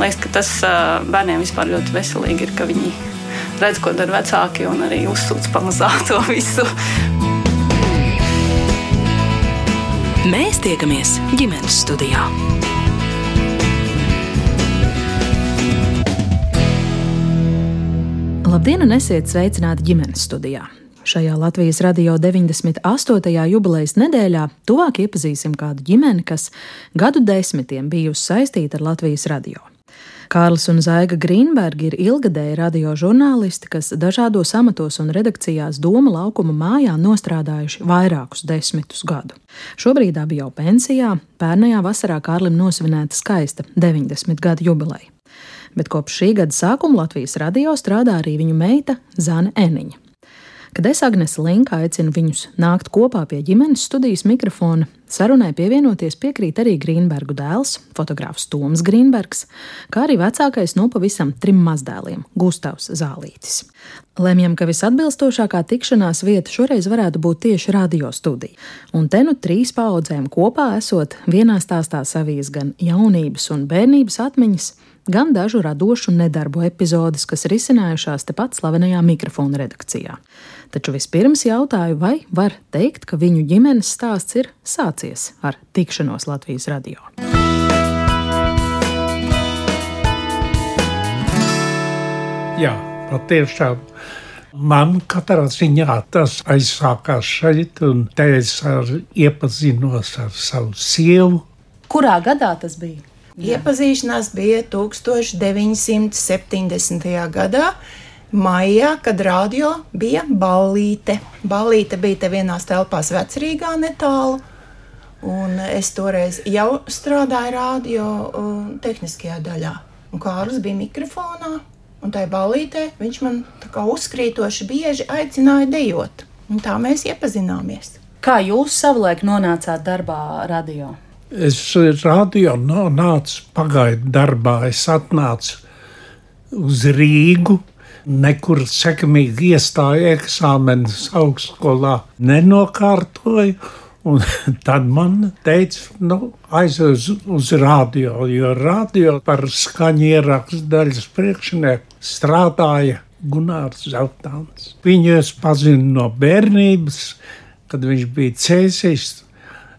Man liekas, ka tas bērniem vispār ļoti veselīgi ir, ka viņi redz, ko dara vecāki un arī uzsūc pamazā to visu. Mēs tiekamies ģimenes studijā. Labdien, un esiet sveicināti ģimenes studijā! Šajā Latvijas radio 98. jubilejas nedēļā tuvāk iepazīsim kādu ģimeni, kas gadu desmitiem bijusi saistīta ar Latvijas radio. Kārlis un Zaiga Grīnbergi ir ilgadēji radio žurnālisti, kas dažādos amatos un redakcijās Doma laukuma mājā nostrādājuši vairākus desmitus gadu. Šobrīd abi jau pensijā, pērnajā vasarā Kārlim nosvinēta skaista 90 gadu jubileja bet kopš šī gada sākuma Latvijas radio strādā arī viņu meita Zana Eniņa. Kad es Agnese Linka aicinu viņus nākt kopā pie ģimenes studijas mikrofona, sarunai pievienoties piekrīt arī Grīnbergu dēls, fotogrāfs Toms Grīnbergs, kā arī vecākais no pavisam trim mazdēliem - Gustavs Zālītis. Lemjam, ka visatbilstošākā tikšanās vieta šoreiz varētu būt tieši radio studija, un te nu trīs paudzēm kopā esot vienā stāstā savijas gan jaunības un bērnības atmiņas, gan dažu radošu nedarbu epizodes, kas ir izcinājušās tepat slavenajā mikrofona redakcijā. Taču vispirms jautāju, vai var teikt, ka viņu ģimenes stāsts ir sācies ar tikšanos Latvijas radio. Jā, patiešām. Man katrā ziņā tas aizsākās šeit, un te es ar, iepazinos ar savu sievu. Kurā gadā tas bija? Jā. Iepazīšanās bija 1970. gadā. Maijā, kad radio bija ballīte. Ballīte bija te vienās telpās vecrīgā netālu. Un es toreiz jau strādāju radio tehniskajā daļā. Un Kārlis bija mikrofonā, un tajā ballītē viņš man uzkrītoši bieži aicināja dejot. Un tā mēs iepazināmies. Kā jūs savulaik nonācāt darbā radio? Es radio nācu pagaidu darbā, es atnācu uz Rīgu. Nekur sekmīgi iestāju eksāmenus augstskolā, nenokārtoju. Un tad man teica, nu, aiziet uz, uz radio, jo radio par skaņu ierakstu daļas priekšnieku strādāja Gunārs Zeltāns. Viņu es pazinu no bērnības, kad viņš bija cēsīs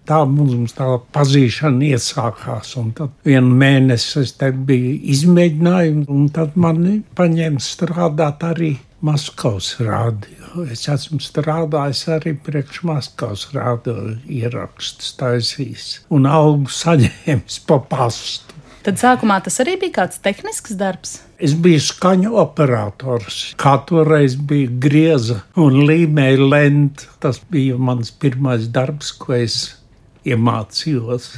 tā mums tā pazīšana iesākās. Un tad vienu mēnesi es te biju izmēģinājumi, un tad mani paņēma strādāt arī Maskavas rādio. Es esmu strādājis arī priekš Maskavas rādio ierakstus taisījis un algu saņēmis pa pastu. Tad sākumā tas arī bija kāds tehnisks darbs. Es biju skaņu operators. Kā toreiz bija grieza un līmeja lenta. Tas bija mans pirmais darbs, ko es iemācījos.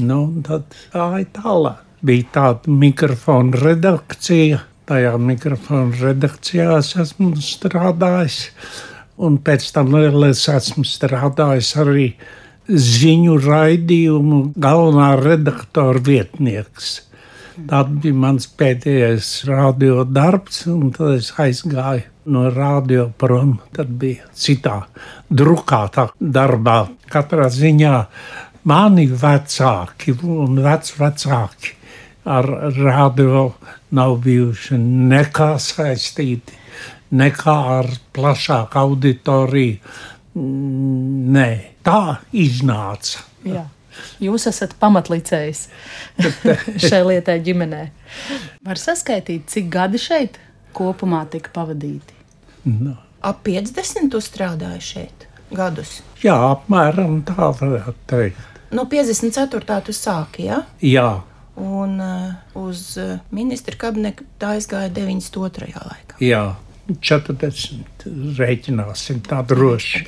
Nu, tad gāja tālāk. Bija tāda mikrofona redakcija. Tajā mikrofona redakcijā es esmu strādājis. Un pēc tam es esmu strādājis arī ziņu raidījumu galvenā redaktora vietnieks. Tas bija mans pēdējais radio darbs, un tad es aizgāju no radio prom. Tad bija citā, drukātā darbā. Katrā ziņā mani vecāki un vecvecāki ar radio nav bijuši nekā saistīti, nekā ar plašāku auditoriju. Nē, tā iznāca. Jā. Jūs esat pamatlicējs šai lietai ģimenē. Var saskaitīt, cik gadi šeit kopumā tika pavadīti? No. Ap 50 strādāju šeit gadus. Jā, apmēram tā varētu teikt. No 54. tu sāki, ja? Jā. Un uh, uz uh, ministra kabinetu aizgāja 92. laikā. Jā. 40 rēķināsim tā droši.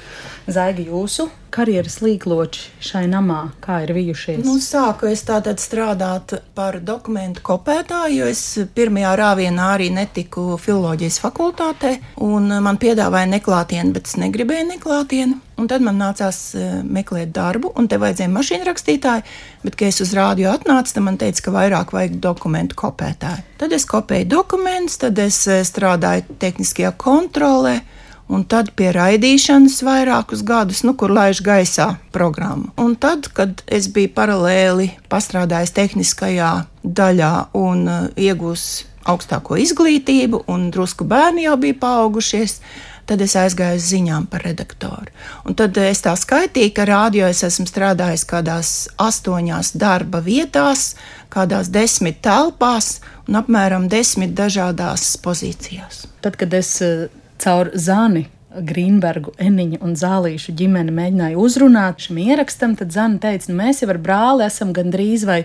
Zaiga, jūsu karjeras līkloči šai namā, kā ir bijušies? Nu, sāku es tātad strādāt par dokumentu kopētāju, jo es pirmajā rāvienā arī netiku filoloģijas fakultātē, un man piedāvāja neklātienu, bet es negribēju neklātienu. Un tad man nācās e, meklēt darbu, un te vajadzēja mašīnu rakstītāju, bet, kad es uz rādio atnācu, tad man teica, ka vairāk vajag dokumentu kopētāju. Tad es kopēju dokumentus, tad es e, strādāju tehniskajā kontrolē, un tad pie raidīšanas vairākus gadus, nu, kur laiž gaisā programmu. Un tad, kad es biju paralēli pastrādājis tehniskajā daļā un uh, iegūs augstāko izglītību, un drusku bērni jau bija paaugušies, tad es aizgāju uz ziņām par redaktoru. Un tad es tā skaitīju, ka rādio es esmu strādājis kādās astoņās darba vietās, kādās desmit telpās un apmēram desmit dažādās pozīcijās. Tad, kad es uh caur Zani. Grīnbergu, Eniņu un Zālīšu ģimeni mēģināja uzrunāt šim ierakstam, tad Zana teica, nu mēs jau ar brāli esam gandrīz vai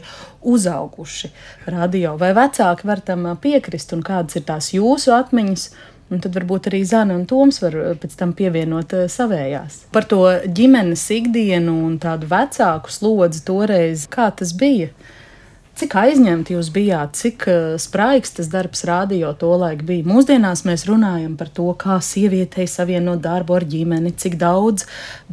uzauguši radio, vai vecāki var tam piekrist, un kādas ir tās jūsu atmiņas, un tad varbūt arī Zana un Toms var pēc tam pievienot savējās. Par to ģimenes ikdienu un tādu vecāku slodzi toreiz, kā tas bija? Cik aizņemti jūs bijāt, cik uh, spraigs tas darbs rādio to laiku bija? Mūsdienās mēs runājam par to, kā sievietei savienot darbu ar ģimeni, cik daudz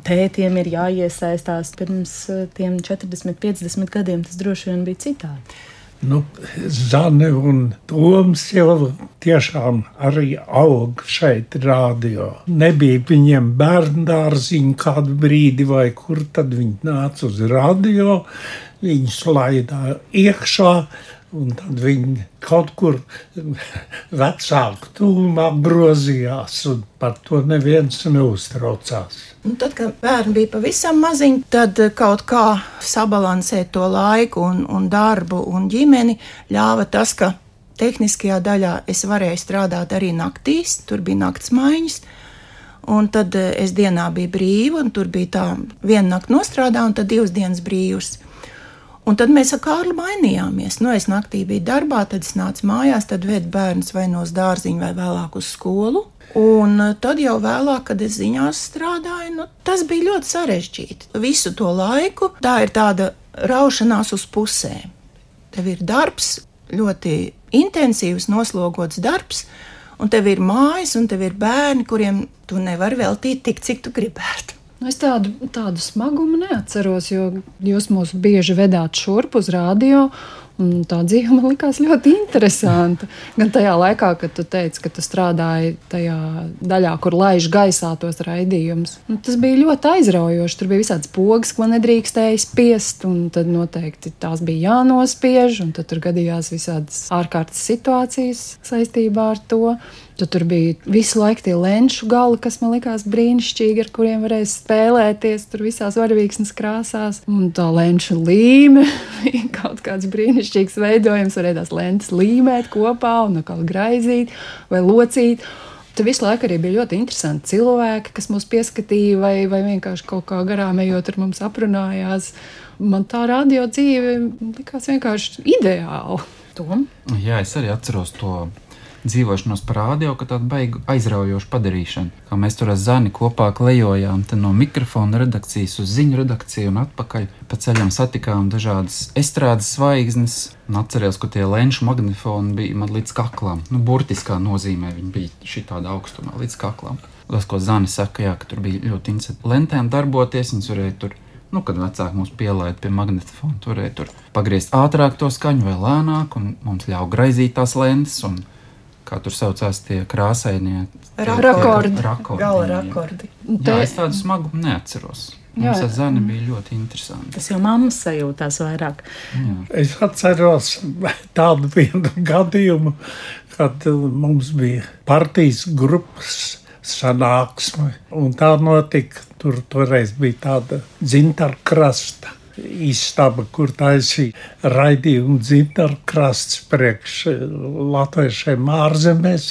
tētiem ir jāiesaistās. Pirms uh, tiem 40, 50 gadiem tas droši vien bija citādi. Nu, Zane un Toms jau tiešām arī aug šeit, rādio. Nebija viņiem bērnu dārziņa kādu brīdi, vai kur tad viņi nāca uz radio viņus laidā iekšā. Un tad viņi kaut kur vecāku tūmā grozījās, un par to neviens neuztraucās. Un tad, kad bērni bija pavisam maziņi, tad kaut kā sabalansēt to laiku, un, un darbu un ģimeni ļāva tas, ka tehniskajā daļā es varēju strādāt arī naktīs, tur bija nakts maiņas. Un tad es dienā biju brīva, un tur bija tā, viena nakta nostrādā, un tad divas dienas brīvas. Un tad mēs ar Kārlu mainījāmies. Nu, es naktī biju darbā, tad es nācu mājās, tad vedu bērnus vai no dārziņa, vai vēlāk uz skolu. Un eh, tad jau vēlāk, kad es ziņās strādāju, nu, tas bija ļoti sarežģīti. Visu to laiku tā ir tāda raušanās uz pusēm. Tev ir darbs, ļoti intensīvs, noslogots darbs, un tev ir mājas, un tev ir bērni, kuriem tu nevari veltīt tik, cik tu gribētu. Nu, es tādu, tādu smagumu neatceros, jo jūs mūs bieži vedāt šurp uz rādio. Tā dzīve man likās ļoti interesanta. Gan tajā laikā, kad tu teici, ka tu strādāji tajā daļā, kur laiž gaisā tos raidījumus. Nu, tas bija ļoti aizraujoši. Tur bija visādas pogas, ko nedrīkstēja spiest, un tad noteikti tās bija jānospiež, un tad tur gadījās visādas ārkārtas situācijas saistībā ar to. Tad tur bija visu laiku tie lenču gali, kas man likās brīnišķīgi, ar kuriem varēja spēlēties tur visās varavīksnes krāsās. Un tā lenču līme bija kaut kāds brīnišķīgs veidojums, varēja tās lentes līmēt kopā un kaut graizīt vai locīt. Tur visu laiku arī bija ļoti interesanti cilvēki, kas mūs pieskatīja, vai, vai vienkārši kaut kā garām ejot ar mums aprunājās. Man tā radio dzīve likās vienkārši ideāla. Tom? Jā, es arī atceros to dzīvošanos par rādio, ka tāda beigu aizraujoša padarīšana. Kā mēs tur ar Zani kopā klejojām no mikrofona redakcijas uz ziņu redakciju un atpakaļ. Pa ceļam satikām dažādas estrādes zvaigznes. Un atceros, ka tie lenču magnetofoni bija man līdz kaklam. Nu, burtiskā nozīmē viņi bija šī tāda augstumā līdz kaklam. Tas, ko Zani saka, jā, ka tur bija ļoti interesanti lentēm darboties, viņas varēja tur Nu, kad vecāki mūs pielaida pie magnetofona, turēja tur pagriezt ātrāk to skaņu vai lēnāk, un mums ļāva graizīt tās lentes. Un kā tur saucās tie krāsainie rakordi. Gala rakordi. Jā, es tādu smagu neatceros. Mums ar zani bija ļoti interesanti. Tas jau mammas sajūtās vairāk. Jā. Es atceros tādu vienu gadījumu, kad uh, mums bija partijas grupas sanāksme, un tā notika. Tur toreiz bija tāda dzintara krasta istaba, kur taisīja raidījumu dzintara krasts priekš eh, latviešiem ārzemēs.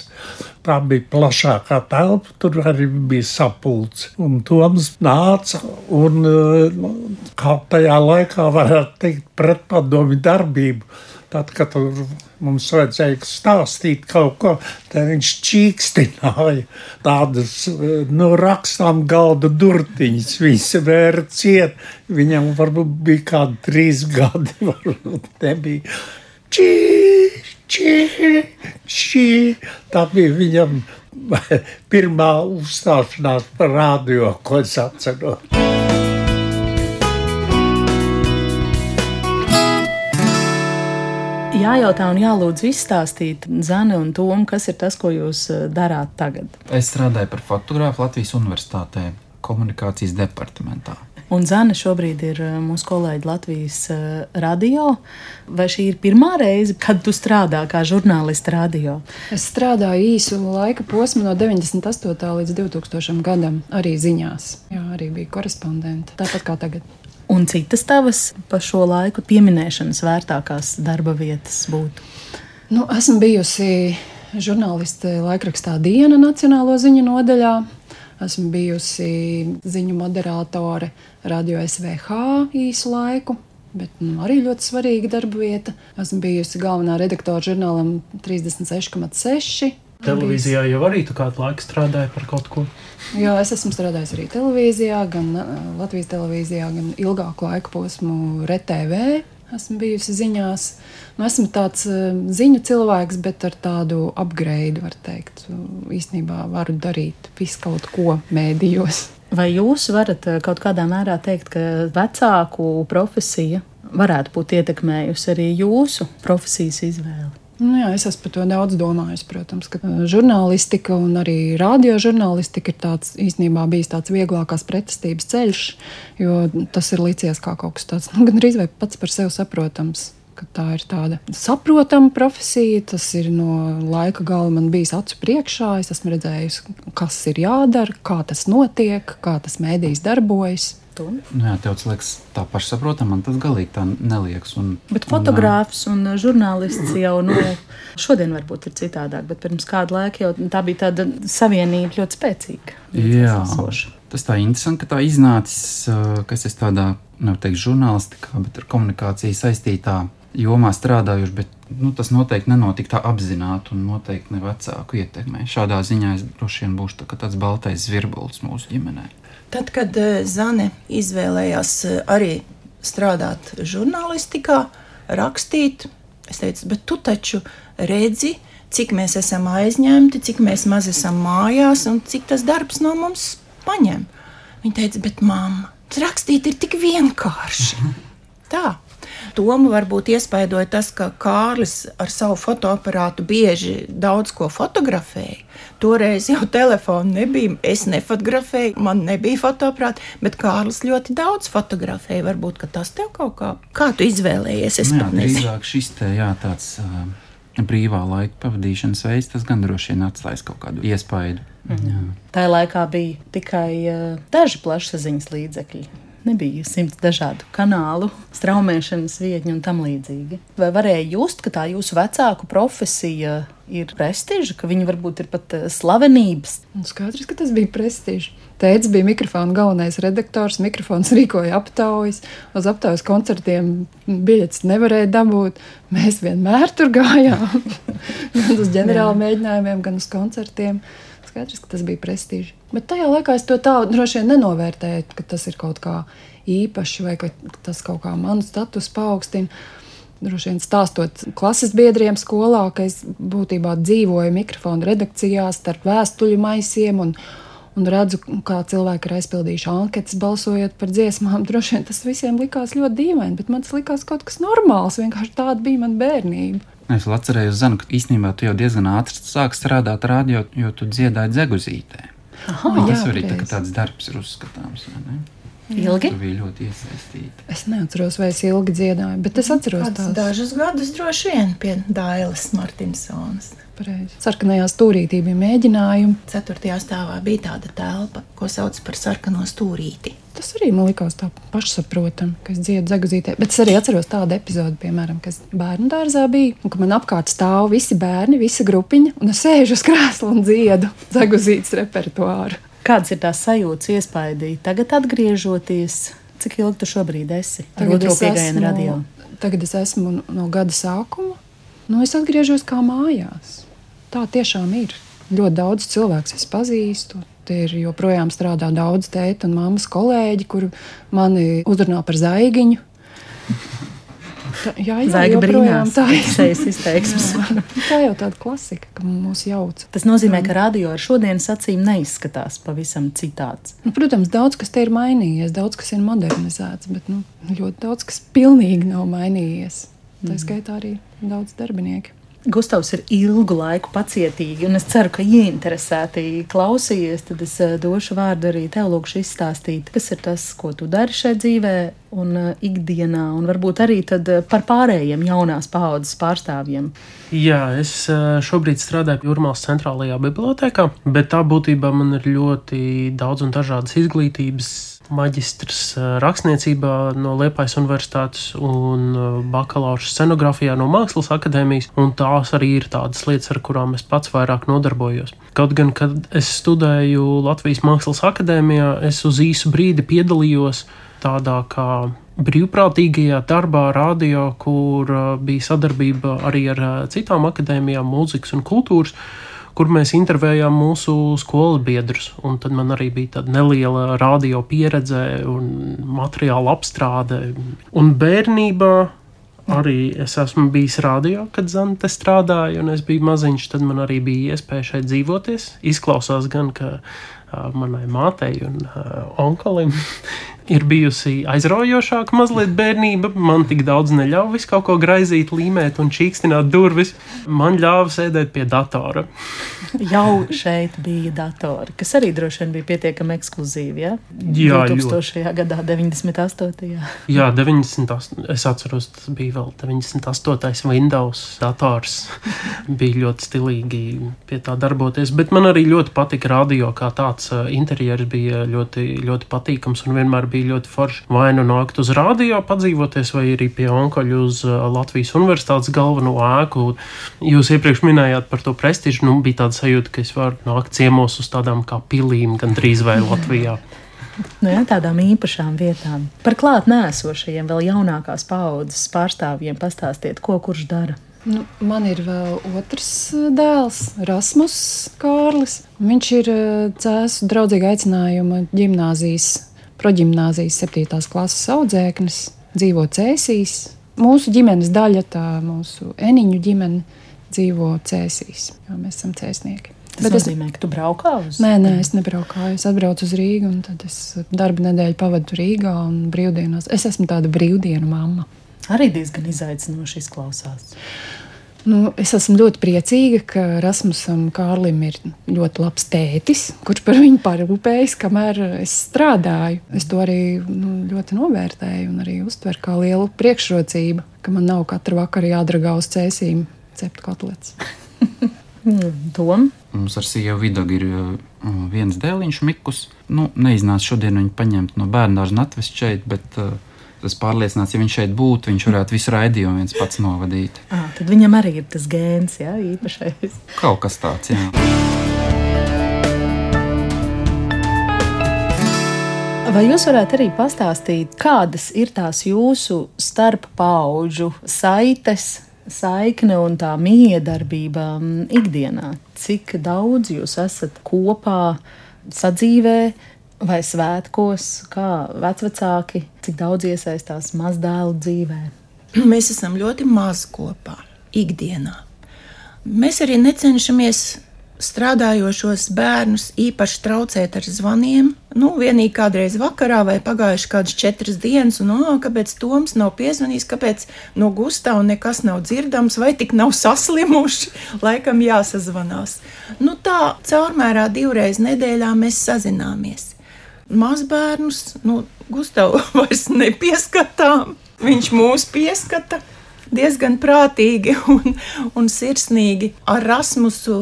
Tā bija plašākā telpa, tur arī bija sapulcs. Un Toms nāca un eh, kaut tajā laikā varētu teikt pretpadomi darbību Tad, kad mums vajadzēja stāstīt kaut ko, tad viņš čīkstināja tādas nu, rakstām galda durtiņas. Viņš vēra ciet, viņam varbūt bija kādi trīs gadi, varbūt nebija. Čī, čī, čī. Tā bija viņam pirmā uzstāšanās par radio, ko es atceros. Jājautā un jālūdz izstāstīt Zane un Tomu, kas ir tas, ko jūs eh, darāt tagad. Es strādāju par fotogrāfu Latvijas Universitātē, komunikācijas departamentā. Un Zana šobrīd ir eh, mūsu kolēģi Latvijas uh, radio. Vai šī ir pirmā reize, kad tu strādā kā žurnālists radio? Es strādāju īsu laika posmu no 98. līdz 2000. gadam, arī ziņās. Jā, arī bija korespondente, tāpat kā tagad. Un citas tavas pa šo laiku pieminēšanas vērtākās darba vietas būtu? Nu, esmu bijusi žurnāliste laikrakstā Diena Nacionālo ziņu nodaļā. Esmu bijusi ziņu moderātore Radio SVH īsu laiku, bet nu, arī ļoti svarīga darba vieta. Esmu bijusi galvenā redaktore žurnālam 36,6 Televīzijā jau arī tu kādu laiku strādāji par kaut ko. Jā, es esmu strādājis arī televīzijā, gan uh, Latvijas televīzijā, gan ilgāku laiku posmu RTV. Esmu bijusi ziņās. Nu, esmu tāds uh, ziņu cilvēks, bet ar tādu upgrade, var teikt. Īstenībā varu darīt visu kaut ko mēdījos. Vai jūs varat uh, kaut kādā mērā teikt, ka vecāku profesija varētu būt ietekmējusi arī jūsu profesijas izvēli? Nu, jā, es esmu par to daudz domājis. Protams, ka uh, žurnālistika un arī radiožurnālistika ir tāds, īstenībā bijis tāds vieglākās pretestības ceļš, jo tas ir licies kā kaut kas tāds nu, gandrīz vai pats par sevi saprotams. Tā ir tāda saprotama profesija, tas ir no laika gala man bijis acu priekšā. Es esmu redzējis, kas ir jādara, kā tas notiek, kā tas mēdījis darbojas stundu. Nu, jā, tev tas liekas tā pašsaprotama, man tas galīgi tā neliekas. Un, bet fotogrāfs un, un žurnālists jau nu, šodien varbūt ir citādāk, bet pirms kāda laika jau tā bija tāda savienība ļoti spēcīga. Jā, tas tā interesanti, ka tā iznācis, ka es esmu tādā, nevar teikt, žurnālistikā, bet ar komunikāciju saistītā jomā strādājuši, bet nu, tas noteikti nenotika tā apzināti un noteikti ne vecāku ietekmē. Šādā ziņā es droši vien būšu tā, tāds baltais zvirbulis mūsu ģimenei. Tad, kad eh, Zane izvēlējās eh, arī strādāt žurnālistikā, rakstīt, es teicu, bet tu taču redzi, cik mēs esam aizņemti, cik mēs maz esam mājās un cik tas darbs no mums paņem. Viņa teica, bet mamma, rakstīt ir tik vienkārši. Tā. Tomu varbūt iespaidoja tas, ka Kārlis ar savu fotoaparātu bieži daudz ko fotografēja. Toreiz jau telefona nebija, es nefotografēju, man nebija fotoaparāta, bet Kārlis ļoti daudz fotografēja. Varbūt tas tev kaut kā, kā tu izvēlējies? Es nu, jā, drīzāk šis te, jā, tāds uh, brīvā laika pavadīšanas veids, tas gan droši vien atstājis kaut kādu iespaidu. Mm. Jā. Tā laikā bija tikai uh, daži plašsaziņas līdzekļi nebija simts dažādu kanālu, straumēšanas vietņu un tam līdzīgi. Vai varēja just, ka tā jūsu vecāku profesija ir prestiža, ka viņi varbūt ir pat eh, slavenības? Un skaidrs, ka tas bija prestižs. Tēvs bija mikrofona galvenais redaktors. Mikrofons rīkoja aptaujas. Uz aptaujas koncertiem biļetes nevarēja dabūt. Mēs vienmēr tur gājām. gan uz ģenerāla mēģinājumiem, gan uz koncertiem. Skaidrs, ka tas bija prestiži. Bet tajā laikā es to tā droši vien nenovērtēju, ka tas ir kaut kā īpaši vai ka tas kaut kā manu statusu paaugstina. Droši vien stāstot klases biedriem skolā, ka es būtībā dzīvoju mikrofona redakcijā starp vēstuļu maisiem un, un redzu, kā cilvēki ir aizpildījuši anketas, balsojot par dziesmām. Droši vien tas visiem likās ļoti dīvaini, bet man tas likās kaut kas normāls. Vienkārši tāda bija mana bērnība. Es vēl atcerējos, Zanu, ka īstenībā tu jau diezgan ātri sāki strādāt radio, jo tu dziedāji dzeguzītē. Aha, jā, tas arī tā, tāds darbs ir uzskatāms. Ilgi? Tu biji ļoti iesaistīta. Es neatceros, vai es ilgi dziedāju, bet es atceros tās dažus gadus droši vien pie Dailas Martinsonas. Pareizi. Sarkanajā stūrītī bija mēģinājumi. Ceturtajā stāvā bija tāda telpa, ko sauc par sarkano stūrīti. Tas arī man likās tā pašsaprotami, ka es dziedu zeguzītē. Bet es arī atceros tādu epizodi, piemēram, kad bērnu dārzā bija, un ka man apkārt stāv visi bērni, visa grupiņa, un es sēžu uz krēsla un dziedu zeguzītes repertuāru. Kādas ir tās sajūtas, iespaidī? Tagad atgriežoties, cik ilgi tu šobrīd esi? Tagad es, esmu, tagad es esmu no gada sākuma. Nu, es atgriežos kā mājās. Tā tiešām ir. Ļoti daudz cilvēku es pazīstu. Te ir joprojām strādā daudz tēta un mammas kolēģi, kuri mani uzrunā par zaigiņu. Jā, jā, Zaiga brīnās, tā ir šīs izteiksmes. tā jau tāda klasika, ka mūs jauc. Tas nozīmē, ka radio ar šodienas acīm neizskatās pavisam citāds. Nu, protams, daudz kas te ir mainījies, daudz kas ir modernizēts, bet nu, ļoti daudz kas pilnīgi nav mainījies. tā skaitā arī daudz darbinieki. Gustavs ir ilgu laiku pacietīgi, un es ceru, ka ieinteresēti klausījies. Tad es eh, došu vārdu arī tev, lūkšu izstāstīt, kas ir tas, ko tu dari šajā dzīvē un eh, ikdienā, un varbūt arī eh, par pārējiem jaunās paaudzes pārstāvjiem. Jā, es šobrīd strādāju Jurmālas centrālajā bibliotekā, bet tā būtībā man ir ļoti daudz un dažādas izglītības maģistrs eh, rakstniecībā no Liepājas Universitātes un eh, bakalaura scenogrāfijā no Mākslas akadēmijas, un tās arī ir tādas lietas, ar kurām es pats vairāk nodarbojos. Kaut gan, kad es studēju Latvijas Mākslas akadēmijā, es uz īsu brīdi piedalījos tādā kā brīvprātīgajā darbā, radio, kur eh, bija sadarbība arī ar citām akadēmijām, mūzikas un kultūras kur mēs intervējām mūsu skolas biedrus. Tad man arī bija tāda neliela radio pieredze un materiāla apstrāde. Un bērnībā arī es esmu bijis radio, kad Zante strādāja, un es biju maziņš. Tad man arī bija iespēja šeit dzīvoties. Izklausās gan, ka uh, manai mātei un uh, onkulim ir bijusi aizraujošāka mazliet bērnība. Man tik daudz neļāva visu kaut ko graizīt, līmēt un čīkstināt durvis. Man ļāva sēdēt pie datora. Jau šeit bija datori, kas arī droši vien bija pietiekami ekskluzīvi. Ja? Jā, 2000. Ļoti. gadā, 98. Jā, 98. Es atceros, tas bija vēl 98. Windows dators. bija ļoti stilīgi pie tā darboties, bet man arī ļoti patika radio kā tāds. Interjeras bija ļoti, ļoti patīkams un vienmēr bija bija ļoti forši. Vai nu nākt uz rādio padzīvoties, vai arī pie onkoļa uz uh, Latvijas universitātes galveno ēku. Jūs iepriekš minējāt par to prestižu, nu bija tāda sajūta, ka es varu nākt ciemos uz tādām kā pilīm gandrīz vai Latvijā. Nu jā, tādām īpašām vietām. Par klāt nēsošajiem, vēl jaunākās paudzes pārstāvjiem pastāstiet, ko kurš dara. Nu, man ir vēl otrs uh, dēls, Rasmus Kārlis. Viņš ir uh, Cēzu draudzīga aicinājuma gimnāzijas proģimnāzijas 7. klases audzēknis, dzīvo Cēsīs. Mūsu ģimenes daļa, tā mūsu eniņu ģimene, dzīvo Cēsīs, jo mēs esam cēsnieki. Tas Bet nozīmē, es... ka tu braukā uz Nē, nē, es nebraukāju. Es atbraucu uz Rīgu, un tad es darba nedēļu pavadu Rīgā un brīvdienās. Es esmu tāda brīvdienu mamma. Arī diezgan izaicinoši izklausās. Nu, es esmu ļoti priecīga, ka Rasmusam Kārlim ir ļoti labs tētis, kurš par viņu parūpējas, kamēr es strādāju. Es to arī nu, ļoti novērtēju un arī uztveru kā lielu priekšrocību, ka man nav katru vakaru jādragā uz cēsīm cept kotlets. Tom? Mums ar sievu vidagu ir uh, viens dēliņš, Mikus. Nu, neiznāca šodien viņu paņemt no bērnās un atvest šeit, bet uh, Es pārliecināts, ja viņš šeit būtu, viņš varētu visu raidījumu viens pats novadīt. À, tad viņam arī ir tas gēns, jā, īpašais. Kaut kas tāds, jā. Vai jūs varētu arī pastāstīt, kādas ir tās jūsu starp paudžu saites, saikne un tā miedarbība ikdienā? Cik daudz jūs esat kopā sadzīvē, vai svētkos, kā vecāki, cik daudz iesaistās mazdēlu dzīvē? Mēs esam ļoti maz kopā, ikdienā. Mēs arī necenšamies strādājošos bērnus īpaši traucēt ar zvaniem. Nu, vienīgi kādreiz vakarā vai pagājuši kādas četras dienas, un, oh, kāpēc Toms nav piezvanījis, kāpēc no Gustavs nekas nav dzirdams, vai tik nav saslimuši, laikam jāsazvanās. Nu, tā caurmērā divreiz nedēļā mēs sazināmies mazbērnus, nu, Gustavu vairs nepieskatām. Viņš mūs pieskata diezgan prātīgi un, un sirsnīgi. Ar Rasmusu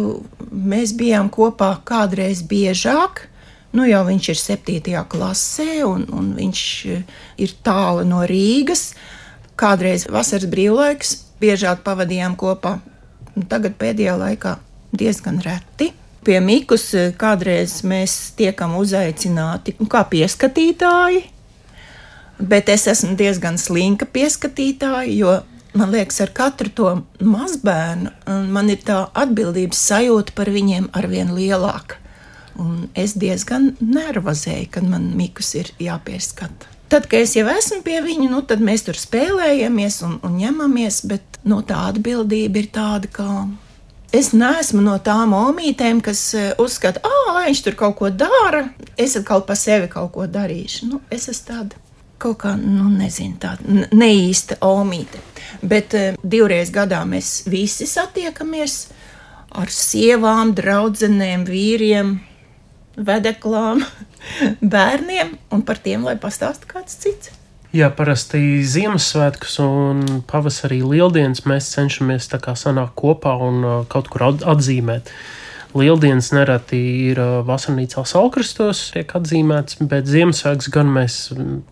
mēs bijām kopā kādreiz biežāk. Nu, jau viņš ir 7. klasē, un, un viņš ir tālu no Rīgas. Kādreiz vasaras brīvlaiks biežāk pavadījām kopā. Tagad pēdējā laikā diezgan reti. Pie Mikus eh, kādreiz mēs tiekam uzaicināti nu, kā pieskatītāji, bet es esmu diezgan slinka pieskatītāja, jo man liekas, ar katru to mazbērnu man ir tā atbildības sajūta par viņiem arvien lielāka. Un es diezgan nervozēju, kad man Mikus ir jāpieskata. Tad, kad es jau esmu pie viņa, nu, tad mēs tur spēlējamies un, un ņemamies, bet nu, tā atbildība ir tāda, ka Es neesmu no tām omītēm, kas e, uzskata, ah, viņš tur kaut ko dara, es atkal pa sevi kaut ko darīšu. Nu, es esmu tāda kaut kā, nu, nezinu, tāda neīsta omīte. Bet uh, divreiz gadā mēs visi satiekamies ar sievām, draudzenēm, vīriem, vedeklām, bērniem, un par tiem lai pastāsta kāds cits. Jā, parasti Ziemassvētkus un pavasarī lieldienas mēs cenšamies tā kā sanākt kopā un uh, kaut kur atzīmēt. Lieldienas nereti ir uh, vasarnīcā salkrastos, tiek atzīmēts, bet Ziemassvētkus gan mēs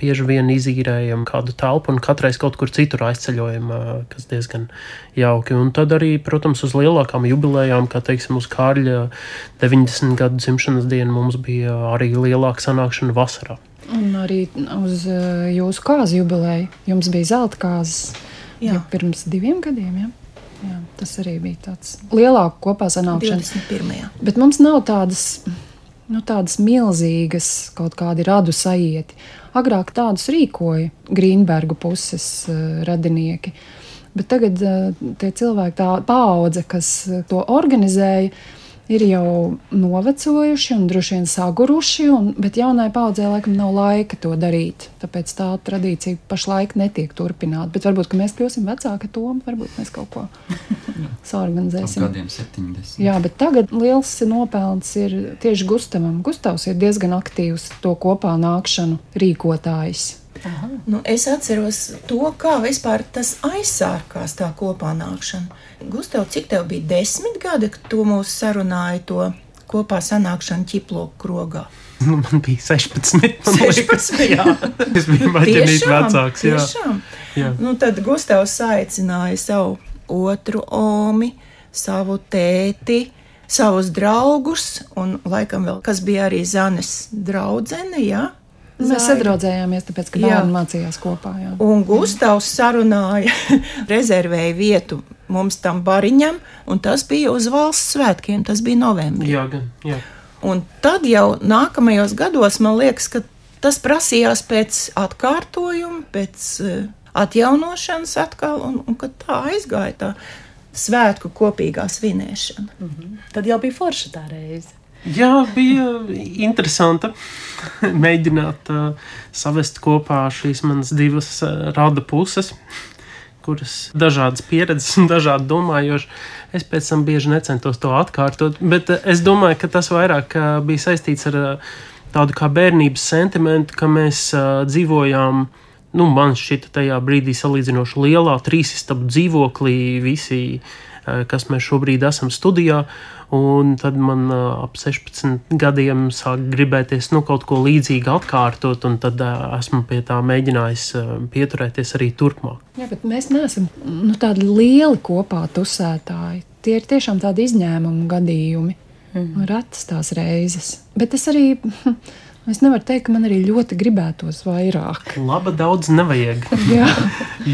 bieži vien izīrējam kādu telpu un katreiz kaut kur citur aizceļojam, uh, kas diezgan jauki. Un tad arī, protams, uz lielākām jubilejām, kā teiksim, uz Kārļa 90 gadu dzimšanas dienu mums bija arī lielāka sanākšana vasarā. Un arī uz eh, jūsu kāzu jubileju. Jums bija zelta kārtas jau pirms diviem gadiem. Ja? Jā, tas arī bija tāds lielāks kopā sanākšanas. 21. Bet mums nav tādas, nu, tādas milzīgas kaut kādi radu sajieti. Agrāk tādus rīkoja Grīnberga puses uh, radinieki. Bet tagad uh, tie cilvēki, tā paudze, kas to organizēja, uh, ir jau novecojuši un droši vien saguruši, un, bet jaunai paudzei laikam nav laika to darīt. Tāpēc tā tradīcija pašlaik netiek turpināta. Bet varbūt mēs kļūsim vecāki, to varbūt mēs kaut ko saorganizēsim. Gadiem 70. Jā, bet tagad liels nopelns ir tieši Gustavam. Gustavs ir diezgan aktīvs to kopā nākšanu rīkotājs. Nu, es atceros to, kā vispār tas aizsākās tā kopā nākšana. Gustav, cik tev bija desmit gadi, kad tu mūs sarunāji to kopā sanākšanu ķiploku krogā? Nu, man bija 16. 16 jā. es biju maģinīt vecāks. Jā. Tiešām? jā. Nu, tad Gustavs aicināja savu otru omi, savu tēti, savus draugus un laikam vēl, kas bija arī Zanes draudzene, jā. Mēs sadraudzējāmies, tāpēc, ka bērni mācījās kopā. Jā. Un Gustavs sarunāja, rezervēja vietu mums tam bariņam, un tas bija uz valsts svētkiem, tas bija novembrī. Jā, gan, jā. Un tad jau nākamajos gados man liekas, ka tas prasījās pēc atkārtojuma, pēc uh, atjaunošanas atkal, un, un kad tā aizgāja tā svētku kopīgā svinēšana. Mm -hmm. Tad jau bija forša tā reize. Jā, bija interesanti mēģināt uh, savest kopā šīs manas divas uh, rada puses kuras dažādas pieredzes un dažādi domājoši. Es pēc tam bieži necentos to atkārtot, bet eh, es domāju, ka tas vairāk eh, bija saistīts ar eh, tādu kā bērnības sentimentu, ka mēs dzīvojām. Nu, man šķita tajā brīdī salīdzinoši lielā trīsistabu dzīvoklī, visi, kas mēs šobrīd esam studijā. Un tad man uh, ap 16 gadiem sāk gribēties nu, kaut ko līdzīgu atkārtot, un tad uh, esmu pie tā mēģinājis pieturēties arī turpmāk. Jā, bet mēs neesam nu, tādi lieli kopā tusētāji. Tie ir tiešām tādi izņēmumu gadījumi. Mm. Retas tās reizes. Bet es arī Es nevaru teikt, ka man arī ļoti gribētos vairāk. Laba daudz nevajag.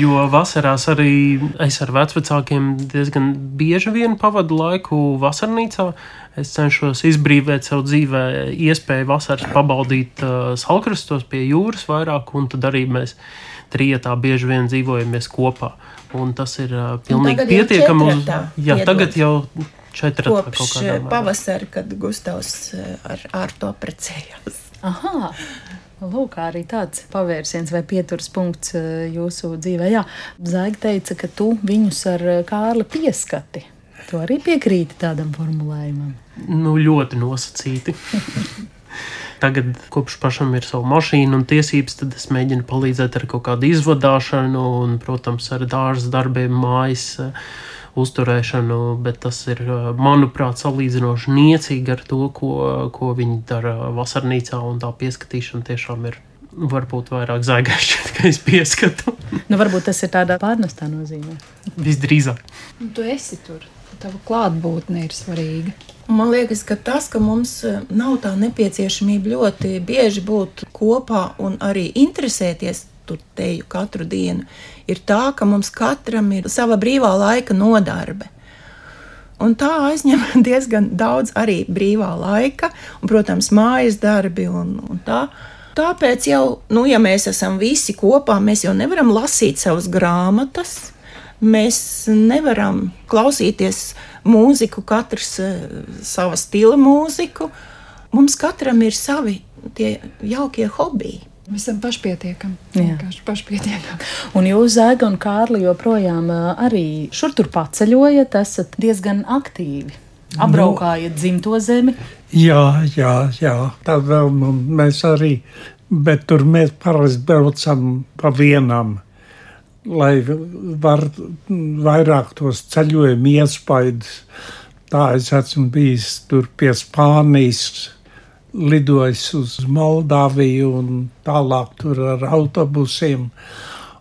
jo vasarās arī es ar vecākiem diezgan bieži vien pavadu laiku vasarnīcā. Es cenšos izbrīvot sev dzīvē iespēju vasaras pabaudīt uh, salkrastos pie jūras vairāk, un tad arī mēs trietā bieži vien dzīvojamies kopā. Un tas ir uh, pilnīgi pietiekami. Uz... Jā, tagad jau četri kopš pavasara, kad Gustavs ar, ar to precējās. Aha! Lūk, arī tāds pavērsiens vai pieturas punkts eh, jūsu dzīvē. Jā, Zaiga teica, ka tu viņus ar eh, Kārli pieskati. Tu arī piekrīti tādam formulējumam. Nu, ļoti nosacīti. Tagad, kopš pašam ir sava mašīna un tiesības, tad es mēģinu palīdzēt ar kaut kādu izvadāšanu un, protams, ar dārza darbiem mājas uh, uzturēšanu, bet tas ir, manuprāt, salīdzinoši niecīgi ar to, ko, ko viņi dara vasarnīcā, un tā pieskatīšana tiešām ir. Varbūt vairāk zvaigžņu šķiet, ka es pieskatu. nu, varbūt tas ir tādā pārnestā nozīmē. Visdrīzāk. Nu, tu esi tur. Tava klātbūtne ir svarīga. Man liekas, ka tas, ka mums nav tā nepieciešamība ļoti bieži būt kopā un arī interesēties tur teju katru dienu, ir tā, ka mums katram ir sava brīvā laika nodarbe. Un tā aizņem diezgan daudz arī brīvā laika, un, protams, mājas darbi un, un tā. Tāpēc jau, nu, ja mēs esam visi kopā, mēs jau nevaram lasīt savas grāmatas, mēs nevaram klausīties mūziku, katrs uh, sava stila mūziku. Mums katram ir savi tie jaukie hobiji. Mēs esam pašpietiekami. Vienkārši pašpietiekami. Un jūs, Zēga un Kārli, joprojām arī šur tur paceļojat, esat diezgan aktīvi. Apbraukājat dzimto zemi. Jā, jā, jā. Tad vēl nu, mēs arī, bet tur mēs parasti braucam pa vienam, lai var vairāk tos ceļojumu iespaidus. Tā es esmu bijis tur pie Spānijas, lidojis uz Moldāviju un tālāk tur ar autobusiem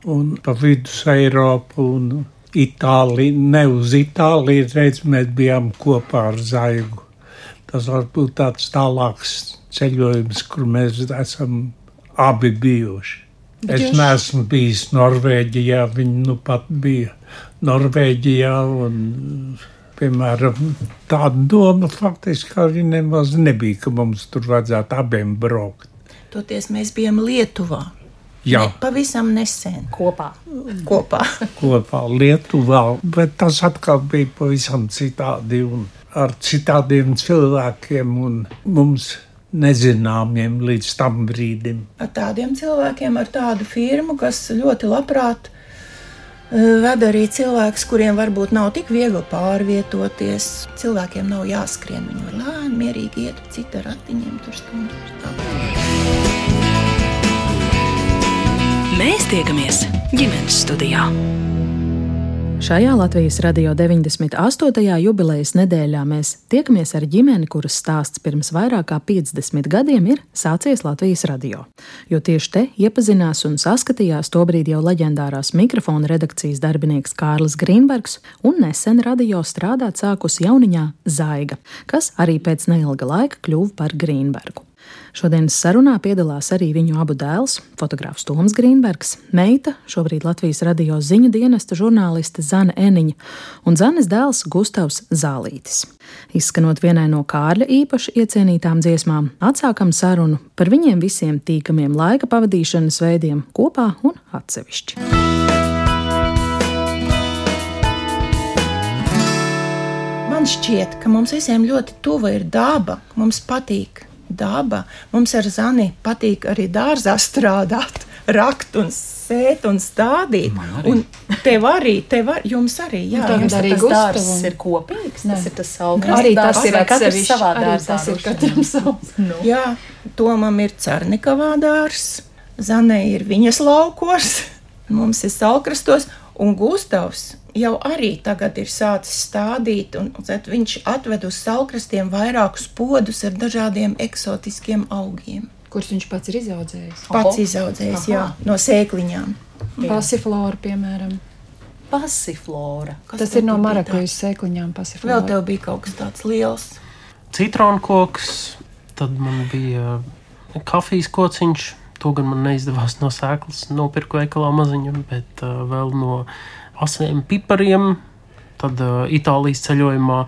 un pa vidus Eiropu un Itāliju. Ne uz Itāliju, reiz mēs bijām kopā ar Zaigu. Tas var būt tāds tālāks ceļojums, kur mēs esam abi bijuši. Bet es jūs- neesmu bijis Norvēģijā, viņi nu pat bija Norvēģijā. Un, piemēram, tāda doma faktiski arī nemaz nebija, ka mums tur vajadzētu abiem braukt. Toties mēs bijām Lietuvā. Jā, Ne, pavisam nesen Kopā. kopā. kopā Lietuvā, bet tas atkal bija pavisam citādi un ar citādiem cilvēkiem un mums nezināmiem līdz tam brīdim. Ar tādiem cilvēkiem, ar tādu firmu, kas ļoti labprāt eh, veda arī cilvēkus, kuriem varbūt nav tik viegli pārvietoties. Cilvēkiem nav jāskrien, viņi var lēni, mierīgi iet, cita ratiņiem tur stundas. Mēs tiekamies ģimenes studijā. Šajā Latvijas radio 98. jubilejas nedēļā mēs tiekamies ar ģimeni, kuras stāsts pirms vairāk kā 50 gadiem ir sācies Latvijas radio. Jo tieši te iepazinās un saskatījās tobrīd jau leģendārās mikrofona redakcijas darbinieks Kārlis Grīnbergs un nesen radio strādāt sākus jauniņā Zaiga, kas arī pēc neilga laika kļuva par Grīnbergu. Šodienas sarunā piedalās arī viņu abu dēls, fotogrāfs Toms Grīnbergs, meita, šobrīd Latvijas radio ziņu dienesta žurnāliste Zana Eniņa un Zanes dēls Gustavs Zālītis. Izskanot vienai no Kārļa īpaši iecienītām dziesmām, atsākam sarunu par viņiem visiem tīkamiem laika pavadīšanas veidiem kopā un atsevišķi. Man šķiet, ka mums visiem ļoti tuva ir daba. Mums patīk daba. Mums ar Zani patīk arī dārzā strādāt, rakt un sēt un stādīt. Un tev arī, tev ar, jums arī, jā, tagad jums arī tas Gustavam. dārzs ir kopīgs, Nē. tas ir tas saulgrāmatas Arī tas ir katrs savā dārzā. tas ir katram savs. Nu. Jā, Tomam ir Cernikavā dārs, Zanē ir viņas laukos, mums ir salkrastos, un Gustavs jau arī tagad ir sācis stādīt, un viņš atved uz salkrastiem vairākus podus ar dažādiem eksotiskiem augiem. Kurus viņš pats ir izaudzējis? Pats izaudzējis, jā, Aha. no sēkliņām. Pasiflora, piemēram. Pasiflora. Kas Tas ir no marakujas sēkliņām. Pasiflora. Vēl tev bija kaut kas tāds liels. citronu koks, tad man bija kafijas kociņš. To gan man neizdevās no sēklas nopirkt veikalā maziņu, bet uh, vēl no asiem pipariem. Tad uh, Itālijas ceļojumā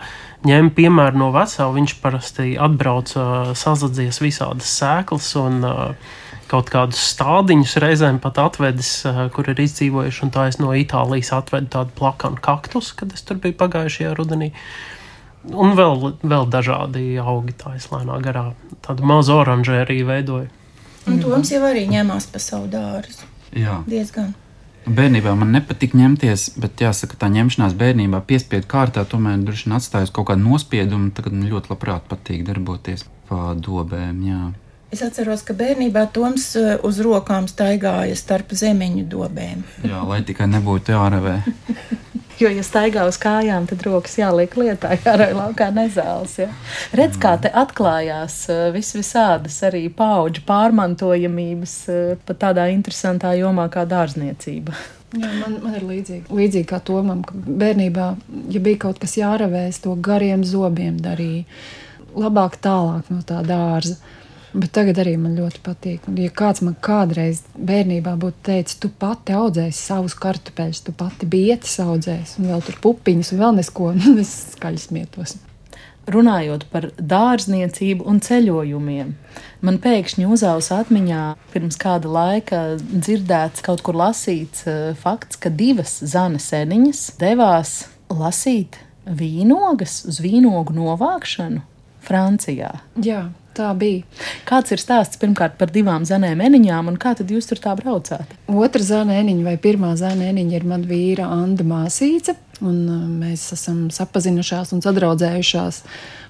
ņēma piemēru no vecā. Viņš parasti atbrauca, sazadzies visādas sēklas un uh, kaut kādus stādiņus reizēm pat atvedis, uh, kur ir izdzīvojuši. Un tā es no Itālijas atvedu tādu plakanu kaktus, kad es tur biju pagājušajā rudenī. Un vēl, vēl dažādi augi tā es lēnā garā. Tādu mazu oranžēriju veidoju. Un Toms jau arī ņēmās pa savu dārzu. Jā. Diezgan. Bērnībā man nepatika ņemties, bet jāsaka, tā ņemšanās bērnībā piespiedu kārtā tomēr droši vien atstājas kaut kādu nospiedumu. Tagad man ļoti labprāt patīk darboties pa dobēm. Jā. Es atceros, ka bērnībā Toms eh, uz rokām staigāja starp zemeņu dobēm. Jā, lai tikai nebūtu jāravē. Jo, ja staigā uz kājām, tad rokas jāliek lietā, jārauj laukā nezāles. Ja? Redz, kā te atklājās eh, vis visādas arī paudžu pārmantojamības eh, pat tādā interesantā jomā kā dārzniecība. Jā, man, man ir līdzīgi. Līdzīgi kā Tomam, ka bērnībā, ja bija kaut kas jārāvē, es to gariem zobiem darīju. Labāk tālāk no tā dārza. Bet tagad arī man ļoti patīk. Un, ja kāds man kādreiz bērnībā būtu teicis, tu pati audzēsi savus kartupeļus, tu pati bietis audzēsi, un vēl tur pupiņas, un vēl nesko, es skaļi smietos. Runājot par dārzniecību un ceļojumiem, man pēkšņi uzausa atmiņā pirms kāda laika dzirdēts, kaut kur lasīts eh, fakts, ka divas zana seniņas devās lasīt vīnogas uz vīnogu novākšanu Francijā. Jā, Tā bija. Kāds ir stāsts pirmkārt par divām zanēm eniņām, un kā tad jūs tur tā braucāt? Otra zēniņa vai pirmā zēniņa ir mana vīra Anna Māsīca. Un uh, mēs esam sapazinušās un sadraudzējušās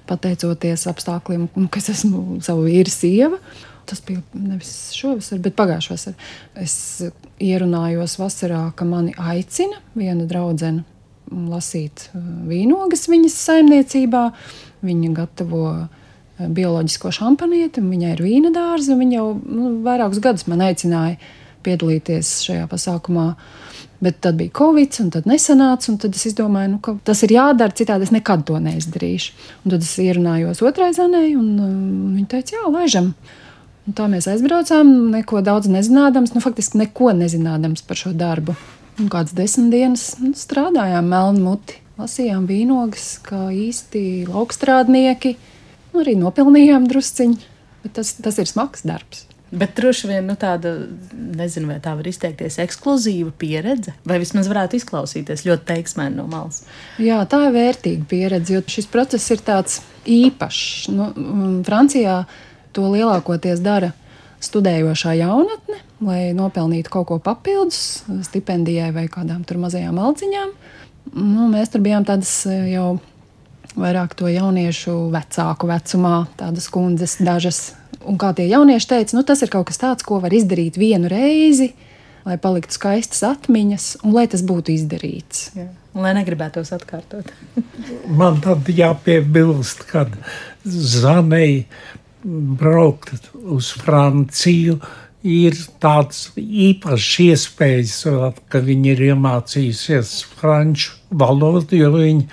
pateicoties apstākļiem, un ka es esmu savu vīru sieva. Tas bija nevis šovasar, bet pagājušā vasarā. Es ierunājos vasarā, ka mani aicina viena draudzene lasīt uh, vīnogas viņas saimniecībā. Viņa gatavo uh, bioloģisko šampanieti, un viņai ir vīna dārza. Viņa jau nu, vairākus gadus man aicināja piedalīties šajā pasākumā. Bet tad bija Covid, un tad nesanāca. Tad es domāju, nu, ka tas ir jādara, citādi es nekad to neizdarīšu. Un tad es ierunājos otrai zanai, un uh, viņa teica, jā, laižam. Un tā mēs aizbraucām, neko daudz nezinādams, nu, faktiski neko nezinādams par šo darbu. Un kādas desmit dienas nu, strādājām melnu muti, lasījām vīnogas, kā īsti laukstrādnieki. Nu, arī nopelnījām drusciņu, bet tas, tas ir smags darbs. Bet droši vien nu, tāda, nezinu, vai tā var izteikties, ekskluzīva pieredze, vai vismaz varētu izklausīties ļoti teiksmēni no malas. Jā, tā ir vērtīga pieredze, jo šis process ir tāds īpašs. Nu, mm, Francijā to lielākoties dara studējošā jaunatne, lai nopelnītu kaut ko papildus, stipendijai vai kādām tur mazajām alciņām. Nu, mēs tur bijām tādas jau vairāk to jauniešu vecāku vecumā, tādas kundzes, dažas. Un kā tie jaunieši teica, nu, tas ir kaut kas tāds, ko var izdarīt vienu reizi, lai paliktu skaistas atmiņas, un lai tas būtu izdarīts. Jā. Un lai negribētos atkārtot. Man tad jāpiebilst, ka Zanei braukt uz Franciju ir tāds īpašs iespējas, ka viņi ir iemācījusies franču valodu, jo viņi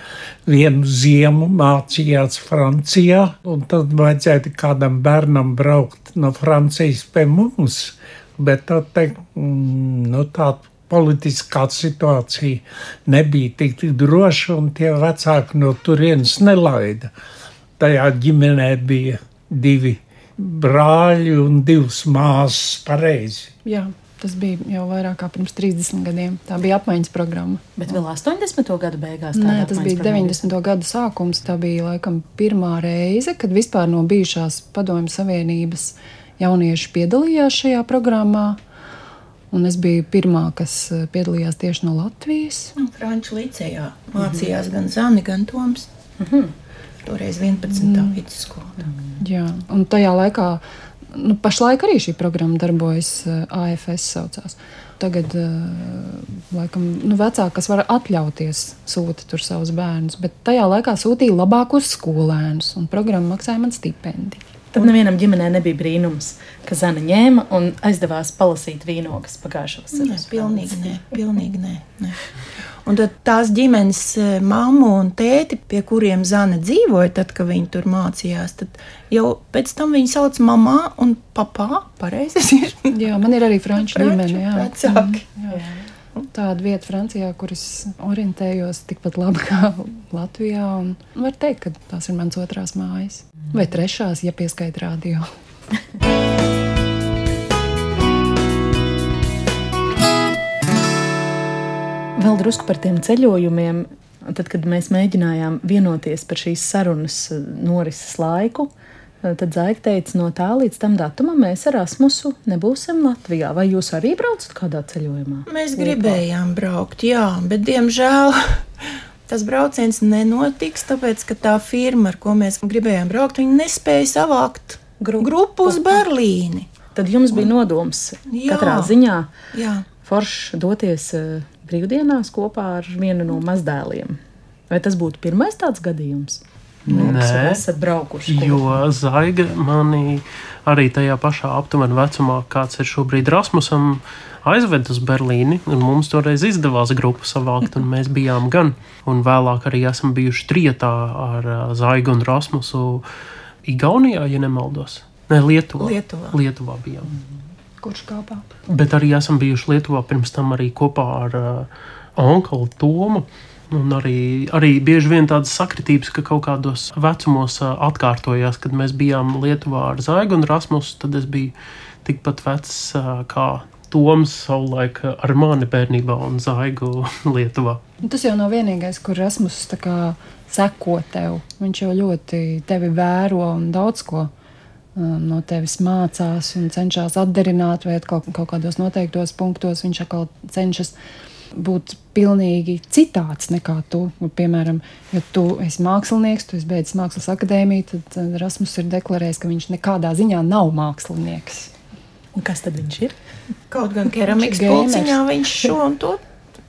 vienu ziemu mācījās Francijā, un tad vajadzētu kādam bērnam braukt no Francijas pie mums, bet tā teikt, nu tā politiskā situācija nebija tik, tik droša, un tie vecāki no turienes nelaida. Tajā ģimenē bija divi brāļi un divas māsas pareizi. Jā. Tas bija jau vairāk kā pirms 30 gadiem. Tā bija apmaiņas programma. Bet vēl 80. gada beigās Nē, tas bija 90. gada sākums. Tā bija laikam pirmā reize, kad vispār no bijušās Padomju Savienības jaunieši piedalījās šajā programmā. Un es biju pirmā, kas eh, piedalījās tieši no Latvijas. Nu, Franču līcējā mācījās mm -hmm. gan Zani, gan Toms. Mm -hmm. Toreiz 11. Mm. vidusskola. Jā, un tajā laikā, nu, pašlaik arī šī programma darbojas AFS saucās. Tagad, laikam, nu, vecāki, kas var atļauties, sūta tur savus bērnus, bet tajā laikā sūtīja labākos skolēnus, un programma maksāja man stipendiju. Tad nevienam ģimenē nebija brīnums, ka Zana ņēma un aizdevās palasīt vīnogas pagājušā vasarā. Nē, pilnīgi nē, pilnīgi nē. nē. Un tad tās ģimenes mammu un tēti, pie kuriem Zana dzīvoja, tad, kad viņi tur mācījās, tad jau pēc tam viņi sauc mamā un papā. Pareizi ir. Jā, man ir arī franču ģimene. Jā, vecāki. Jā. Jā. Tāda vieta Francijā, kur es orientējos tikpat labi kā Latvijā. Var teikt, ka tās ir mans otrās mājas. Vai trešās, ja pieskaita radio. Vēl drusku par tiem ceļojumiem. Tad, kad mēs mēģinājām vienoties par šīs sarunas eh, norises laiku, eh, tad Zaika teica, no tā līdz tam datumam mēs ar Asmusu nebūsim Latvijā. Vai jūs arī braucat kādā ceļojumā? Mēs gribējām braukt, jā, bet diemžēl tas brauciens nenotiks, tāpēc ka tā firma, ar ko mēs gribējām braukt, nespēja savākt Gru grupu uz Berlīni. Tad jums bija nodoms jā, katrā ziņā jā. forši doties eh, brīvdienās kopā ar vienu no mazdēliem. Vai tas būtu pirmais tāds gadījums? Nē, esat braukuši. Jo Zaiga manī arī tajā pašā aptuveni vecumā, kāds ir šobrīd Rasmusam, aizved uz Berlīni. Mums toreiz izdevās grupu savākt, un mēs bijām gan. Un vēlāk arī esam bijuši trietā ar Zaigu un Rasmusu Igaunijā, ja nemaldos. Nē, Lietuvā. Lietuvā. Lietuvā bijām. Mm. Kurš kāpā? Bet arī esam bijuši Lietuvā pirms tam arī kopā ar uh, onkuli Tomu. Un arī, arī bieži vien tādas sakritības, ka kaut kādos vecumos uh, atkārtojās, kad mēs bijām Lietuvā ar Zaigu un Rasmusu, tad es biju tikpat vecs uh, kā Toms savulaik ar mani bērnībā un Zaigu Lietuvā. Tas jau nav vienīgais, kur Rasmus seko tev. Viņš jau ļoti tevi vēro un daudz ko no tevis mācās un cenšas atdarināt, vai kaut, kaut kādos noteiktos punktos viņš atkal cenšas būt pilnīgi citāds nekā tu. Piemēram, ja tu esi mākslinieks, tu esi beidzis mākslas akadēmiju, tad Rasmus ir deklarējis, ka viņš nekādā ziņā nav mākslinieks. Un kas tad viņš ir? Kaut gan keramikas pulciņā viņš šo un to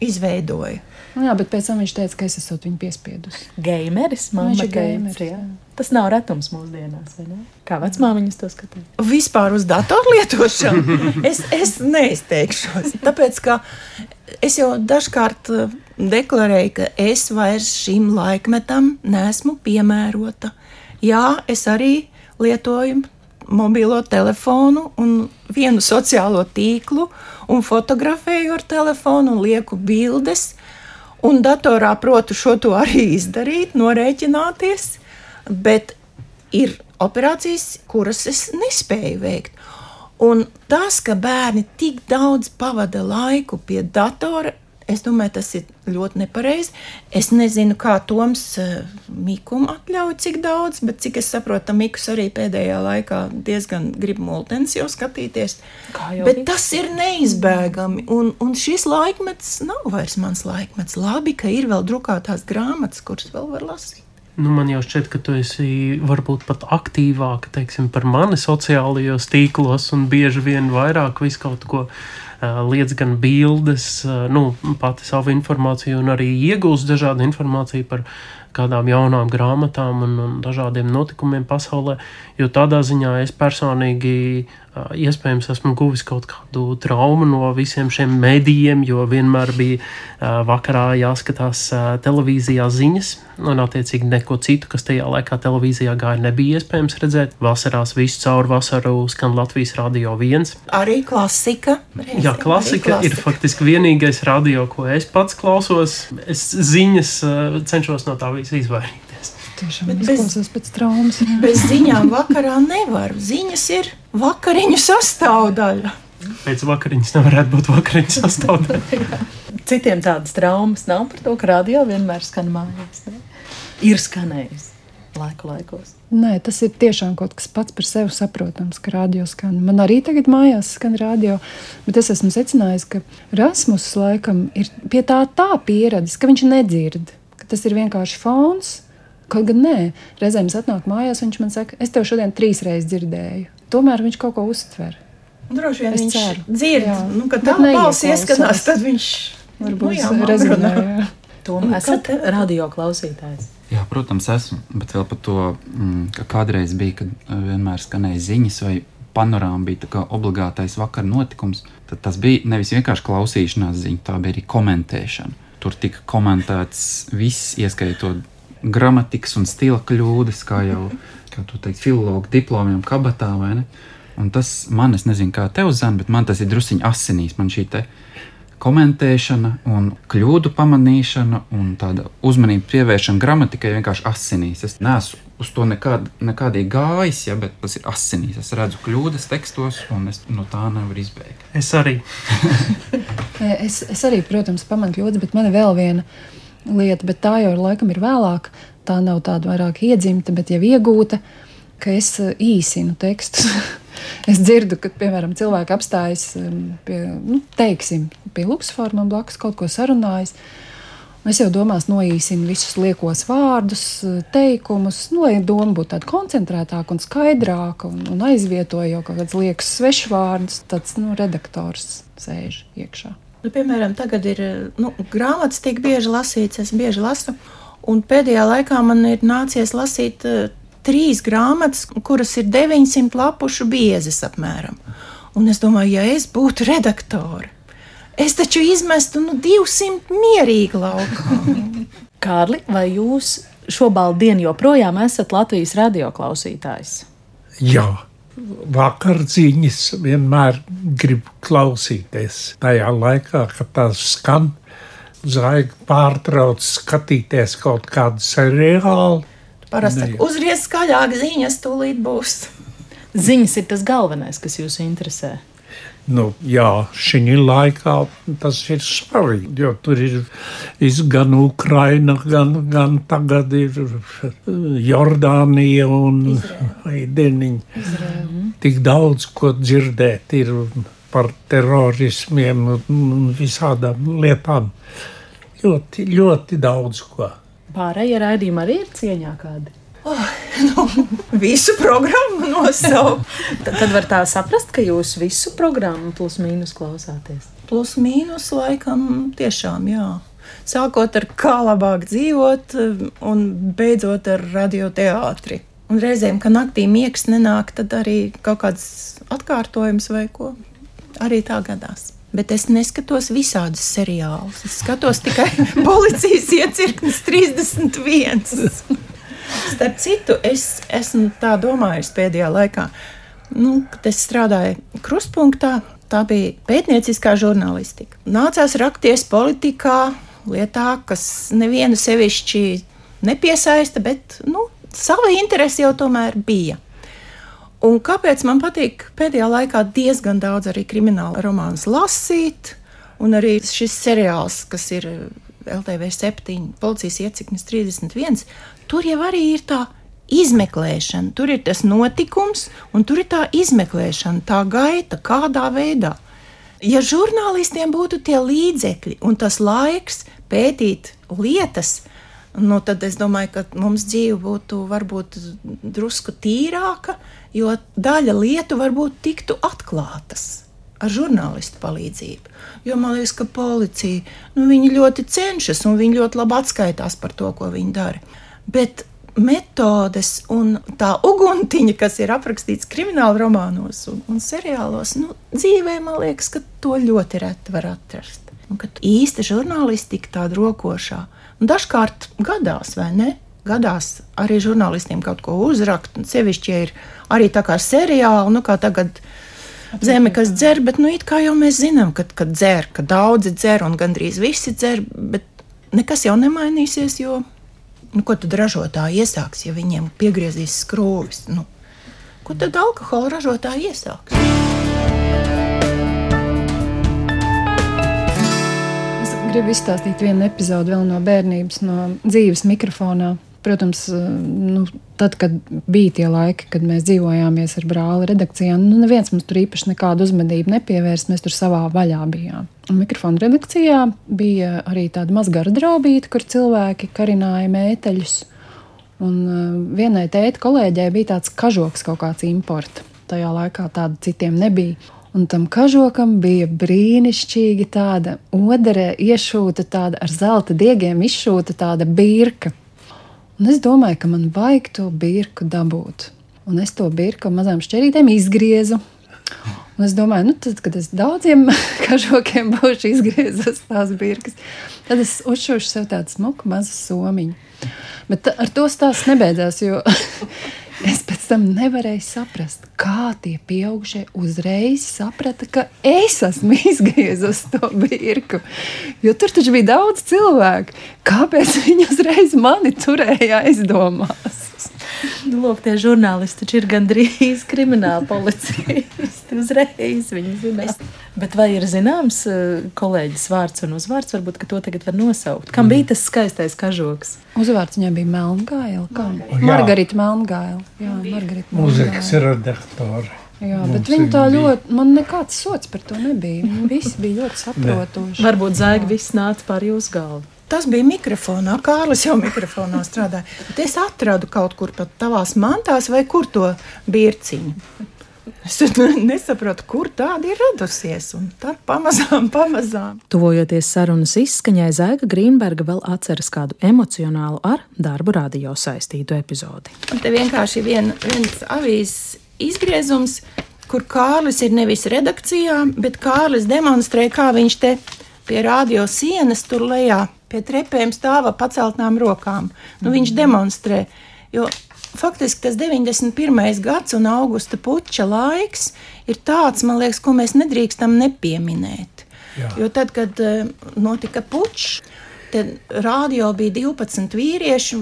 izveidoja. Nu, jā, bet pēc tam viņš teica, ka es esmu viņu piespiedusi. Gameris, viņš ir gameris. Jā. Tas nav retums mūsdienās, vai ne? Kā vecmāmiņas to skatās? Vispār uz datorlietošanu es, es neizteikšos. Tāpēc, ka es jau dažkārt eh, deklarēju, ka es vairs šim laikmetam nesmu piemērota. Jā, es arī lietoju mobilo telefonu un vienu sociālo tīklu un fotografēju ar telefonu un lieku bildes Un datorā protu šo to arī izdarīt, norēķināties, bet ir operācijas, kuras es nespēju veikt. Un tas, ka bērni tik daudz pavada laiku pie datora, Es domāju, tas ir ļoti nepareizi. Es nezinu, kā Toms uh, Mikam atļauj, cik daudz, bet cik es saprotu, Mikls arī pēdējā laikā diezgan grib multens jau skatīties. Jau bet viss. tas ir neizbēgami, un, un šis laikmets nav vairs mans laikmets. Labi, ka ir vēl drukātās grāmatas, kuras vēl var lasīt. Nu, man jau šķiet, ka tu esi varbūt pat aktīvāka teiksim, par mani sociālajos tīklos un bieži vien vairāk visu kaut ko liedz gan bildes, nu, pati savu informāciju, un arī iegūst dažādu informāciju par kādām jaunām grāmatām un, un dažādiem notikumiem pasaulē. Jo tādā ziņā es personīgi iespējams esmu guvis kaut kādu traumu no visiem šiem medijiem, jo vienmēr bija vakarā jāskatās televīzijā ziņas, un attiecīgi neko citu, kas tajā laikā televīzijā gāja, nebija iespējams redzēt. Vasarās visu caur vasaru skan Latvijas radio viens. Arī klasika. Reizi. Jā, klasika, ir faktiski vienīgais radio, ko es pats klausos. Es ziņas cenšos no tā visa izvairīties. Tiešām izklausās pēc traumas. Bez ziņām vakarā nevar. Ziņas ir vakariņu sastāvdaļa. Pēc vakariņas nevarētu būt vakariņu sastāvdaļa. Citiem tādas traumas nav par to, ka radio vienmēr skan mājās. Ne? Ir skanējis laiku laikos. Nē, tas ir tiešām kaut kas pats par sevi saprotams, ka radio skan. Man arī tagad mājās skan radio, bet es esmu secinājis, ka Rasmus laikam ir pie tā tā pieredzes, ka viņš nedzird, ka tas ir vienkārši fons Kaut gan nē, reizēm es atnāku mājās, viņš man saka, es tev šodien trīs reizes dzirdēju. Tomēr viņš kaut ko uztver. Droši vien es viņš ceru. dzird, jā. nu, kad tā balss ieskanās, tad viņš varbūt nu, rezonē. Tom, esat radio klausītājs. Jā, protams, esmu. Bet vēl par to, mm, ka kādreiz bija, kad uh, vienmēr skanēja ziņas vai panorāma bija obligātais vakar notikums, tad tas bija nevis vienkārši klausīšanās ziņa, tā bija arī komentēšana. Tur tika komentēts viss, ieskaitot gramatikas un stila kļūdas, kā jau kā teikt, filologu diplomiem kabatā. Un tas man, es nezinu, kā tev zina, bet man tas ir drusciņš asinīs. Man šī komentēšana, un kļūdu pamanīšana un tāda uzmanība pievēršana gramatikai vienkārši asinīs. Es neesmu uz to nekād, nekādīgi gājis, ja, bet tas ir asinīs. Es redzu kļūdas tekstos, un es no tā nevaru izbēgt. Es arī. es, es arī, protams, pamanu kļūdas, bet man ir vēl viena lieta, bet tā jau laikam ir vēlāk. Tā nav tāda vairāk iedzimta, bet jau iegūta, ka es eh, īsinu tekstus. es dzirdu, ka, piemēram, cilvēki apstājas pie, nu, teiksim, pie luksusformām blakus kaut ko sarunājas. Es jau domās, noīsinu visus liekos vārdus, teikumus, nu, lai doma būtu tāda koncentrētāka un skaidrāka, un, un aizvietoju jau kaut kādus liekus svešvārdus. Tāds nu, redaktors sēž iekšā. Nu, piemēram, tagad ir nu, grāmatas, tik bieži lasīts, es bieži lasu. Un pēdējā laikā man ir nācies lasīt trīs grāmatas, kuras ir 900 lapušu biezas apmēram. Un es domāju, ja es būtu redaktore, es taču izmestu nu, 200 mierīgi laukā. Kārli, vai jūs šobrīd dienu joprojām esat Latvijas radio klausītājs? Jā vakardziņas vienmēr gribu klausīties. Tajā laikā, kad tās skan, zvaigznes pārtrauc skatīties kaut kādu seriālu. Parasti uzries skaļāk ziņas, tūlīt būs. Ziņas ir tas galvenais, kas jūs interesē. Nu, jā, šī laikā tas ir svarīgi, jo tur ir gan Ukraina, gan, gan tagad ir Jordānija un Deniņa. Tik daudz ko dzirdēt ir par terorismiem un visādām lietām. Ļoti, ļoti daudz ko. Pārējie raidījumi arī ir cieņā kādi. Oh, nu, visu programmu nosaukt. tad, tad var tā saprast, ka jūs visu programmu plus mīnus klausāties. Plus mīnus laikam tiešām jā. Sākot ar kā labāk dzīvot, un beidzot ar radioteātri. Un reizēm, kad naktī miegs nenāk, tad arī kaut kāds atkārtojums vai ko. Arī tā gadās. Bet es neskatos visādus seriālus. Es skatos tikai policijas iecirknis 31. Starp citu, es esmu tā domājis pēdējā laikā, nu, kad es strādāju krustpunktā. Tā bija pētnieciskā žurnālistika. Nācās rakties politikā, lietā, kas nevienu sevišķi nepiesaista, bet nu, sava interese jau tomēr bija. Un kāpēc man patīk pēdējā laikā diezgan daudz arī krimināla romānus lasīt, un arī šis seriāls, kas ir LTV 7, policijas ieciknis 31, tur jau arī ir tā izmeklēšana. Tur ir tas notikums, un tur ir tā izmeklēšana, tā gaita, kādā veidā. Ja žurnālistiem būtu tie līdzekļi un tas laiks pētīt lietas, nu, tad es domāju, ka mums dzīve būtu varbūt drusku tīrāka, jo daļa lietu varbūt tiktu atklātas ar žurnālistu palīdzību. Jo man liekas, ka policija nu, ļoti cenšas un viņi ļoti labi atskaitās par to, ko viņi dara. Bet metodes un tā uguntiņa, kas ir aprakstīts krimināla romānos un, un seriālos, nu, dzīvē man liekas, ka to ļoti reti var atrast. Un ka īsta žurnālistika tāda rokošā, un dažkārt gadās, vai ne? Gadās arī žurnālistiem kaut ko uzrakt, un sevišķi, ja ir arī tā kā seriāli, nu kā tagad zeme, kas dzer, bet nu, it kā jau mēs zinām, ka, ka dzer, ka daudzi dzer un gandrīz visi dzer, bet nekas jau nemainīsies, jo nu, ko tad ražotāji iesāks, ja viņiem piegriezīs skrūvis? Nu, ko tad alkohola ražotāji iesāks? Gribu izstāstīt vienu epizodi vēl no bērnības, no dzīves mikrofonā. Protams, nu, tad, kad bija tie laiki, kad mēs dzīvojāmies ar brāli redakcijā, nu, neviens mums tur īpaši nekādu uzmanību nepievērst. Mēs tur savā vaļā bijām. Mikrofona redakcijā bija arī tāda maza garderobīte, kur cilvēki karināja mēteļus. Un uh, vienai tēta kolēģei bija tāds kažoks kaut kāds imports. Tajā laikā tāda citiem nebija. Un tam kažokam bija brīnišķīgi tāda odere, iešūta tāda ar zelta diegiem, izšūta tāda birka. Un es domāju, ka man vajag to birku dabūt. Un es to birku mazām šķērītēm izgriezu. Un es domāju, nu, tad, kad es daudziem kažokiem būšu izgriezis tās birkas, tad es uzšūšu sev tādu smuku mazu somiņu. Bet ar to stāsts nebeidzās, jo es pēc tam nevarēju saprast, kā tie pieaugušie uzreiz saprata, ka es esmu izgriezis to birku. Jo tur taču bija daudz cilvēku. Kāpēc viņi uzreiz mani turēja aizdomās? Nu, lūk, tie žurnālisti taču ir gandrīz krimināla policisti. Uzreiz viņi zinās. Bet vai ir zināms eh, kolēģis vārds un uzvārds? Varbūt to tagad var nosaukt. Kam bija tas skaistais kažoks? Uzvārds viņai bija Melngaila. Margarita Melngaila. Jā, Margarita. Mūzikas redaktore. Jā, bet viņa tā ļoti, man nekāds sots par to nebija. Visi bija ļoti saprotoši. Varbūt zēgi viss nāca pār jūsu galvu. Tas bija mikrofonā. Kārlis jau mikrofonā strādāja. Bet es atradu kaut kur pat tavās mantās, vai kur to birciņu. Es nesaprotu, kur tāda ir radusies. Un tā pamazām, pamazām. Tuvojoties sarunas izskaņai, Zēga Grīnberga vēl atceras kādu emocionālu ar darbu radio saistītu epizodi. Un te vienkārši vien, viens avīzes izgriezums, kur Kārlis ir nevis redakcijā, bet Kārlis demonstrē, kā viņš te pie radio sienas tur lejā pie trepēm stāva paceltām rokām. Nu, viņš demonstrē. Jo faktiski tas 91. gads un augusta puča laiks ir tāds, man liekas, ko mēs nedrīkstam nepieminēt. Jā. Jo tad, kad uh, notika pučs, tad rādio bija 12 vīrieši.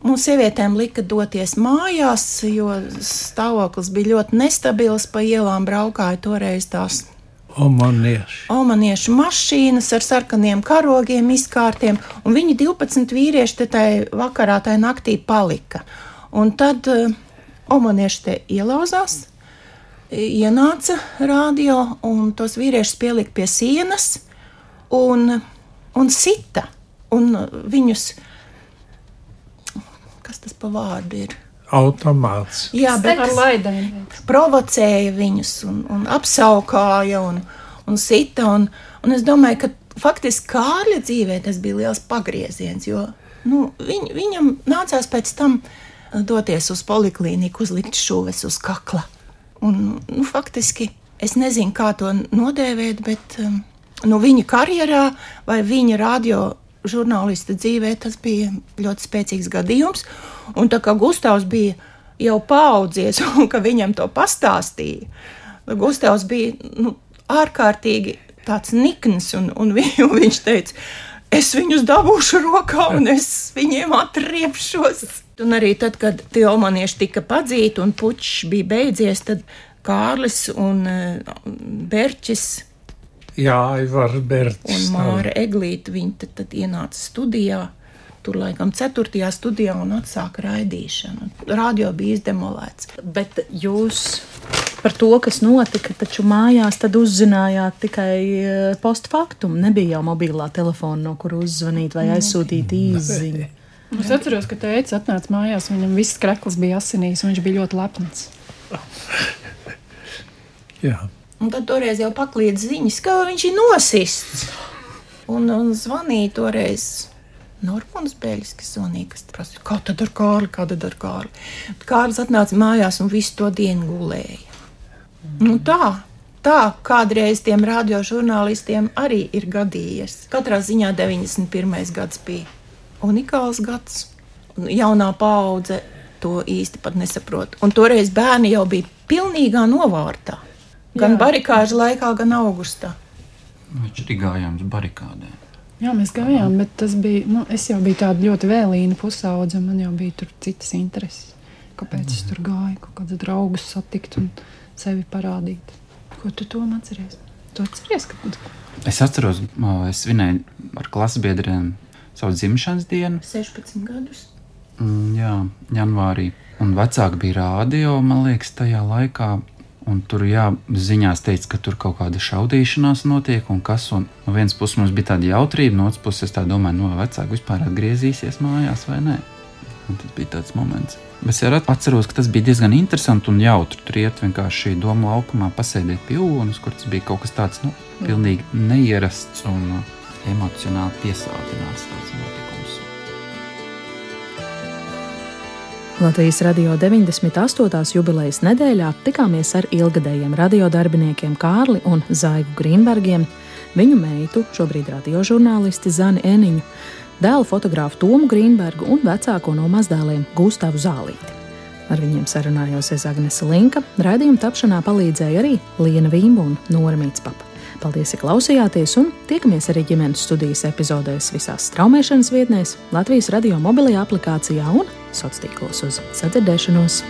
Mums sievietēm lika doties mājās, jo stāvoklis bija ļoti nestabils. Pa ielām braukāja toreiz tās Omanieši. omaniešu mašīnas ar sarkaniem karogiem, izkārtiem, un viņi 12 vīrieši te tai vakarā, tai naktī palika. Un tad uh, omanieši te ielauzās, ienāca radio, un tos vīriešus pielika pie sienas un, un sita. Un viņus, kas tas pa vārdu ir? Automāts. Jā, bet ar laidēm. provocēja viņus un, un apskaukāja un, un sita. Un, un es domāju, ka faktiski Kārļa dzīvē tas bija liels pagrieziens, jo nu, viņ, viņam nācās pēc tam doties uz poliklīniku, uzlikt šuves uz kakla. Un, nu, faktiski es nezinu, kā to nodēvēt, bet um, nu, viņa karjerā vai viņa radio žurnālista dzīvē tas bija ļoti spēcīgs gadījums. Un tā kā Gustavs bija jau paudzies un ka viņam to pastāstīja, Gustavs bija nu, ārkārtīgi tāds nikns un, un, vi, un viņš teica, es viņus dabūšu rokā un es viņiem atriepšos. Un arī tad, kad tie omanieši tika padzīti un puķis bija beidzies, tad Kārlis un uh, Berķis Jā, Ivar Berts. un Māra Eglīte, viņi tad, tad ienāca studijā. Tur laikam 4. studijā un atsāka raidīšanu. Radio bija izdemolēts. Bet jūs par to, kas notika, taču mājās tad uzzinājāt tikai eh, postfaktum. Nebija jau mobilā telefona, no kur uzzvanīt vai aizsūtīt īziņu. Es atceros, ka teicis, atnāca mājās, viņam viss krekls bija asinīs, un viņš bija ļoti lepns. Jā. Un tad toreiz jau paklīdz ziņas, ka viņš ir nosists. Un, un zvanīja toreiz Normons Bēļs, kas zvanīja, kas prasa, kā tad ar Kārli, kā tad ar Kārli. Kārlis atnāca mājās un visu to dienu gulēja. Nu tā, tā kādreiz tiem radiožurnālistiem arī ir gadījies. Katrā ziņā 91. gads bija unikāls gads. Un jaunā paudze to īsti pat nesaprot. Un toreiz bērni jau bija pilnīgā novārtā. Gan barikāžu laikā, gan augustā. Viņš arī gājām uz barikādēm. Jā, mēs gājām, bet tas bija. Nu, es jau biju tāda ļoti vēlīna pusaudze, man jau bija tur citas intereses. Kāpēc es tur gāju, kaut kādus draugus satikt un sevi parādīt. Ko tu to atceries? Tu atceries, ka Es atceros, es svinēju ar klasbiedriem savu dzimšanas dienu. 16 gadus. Mm, Jā, janvārī. Un vecāki bija rādio, man liekas, tajā laikā. Un tur jā, ziņās teica, ka tur kaut kāda šaudīšanās notiek, un kas. Un no vienas puses mums bija tāda jautrība, no otras puses es tā domāju, no vai vecāki vispār atgriezīsies mājās vai nē. Un tas bija tāds moments. Bet es atceros, ka tas bija diezgan interesanti un jautri. Tur iet vienkārši doma laukumā, pasēdēt pie ūdens, kur tas bija kaut kas tāds nu, pilnīgi neierasts un uh, emocionāli piesātināts tāds Latvijas radio 98. jubilejas nedēļā tikāmies ar ilgadējiem radiodarbiniekiem Kārli un Zaigu Grīnbergiem, viņu meitu, šobrīd radiožurnālisti Zani Eniņu, dēlu fotografu Tomu Grīnbergu un vecāko no mazdēliem Gustavu Zālīti. Ar viņiem sarunājos es Agnese Linka, raidījuma tapšanā palīdzēja arī Liena Vīmba un Nora Mītspapa. Paldies, ka klausījāties, un tiekamies arī ģimenes studijas epizodēs visās straumēšanas vietnēs, Latvijas radio mobilajā aplikācijā un sociālos tīklos uz sadzirdēšanos.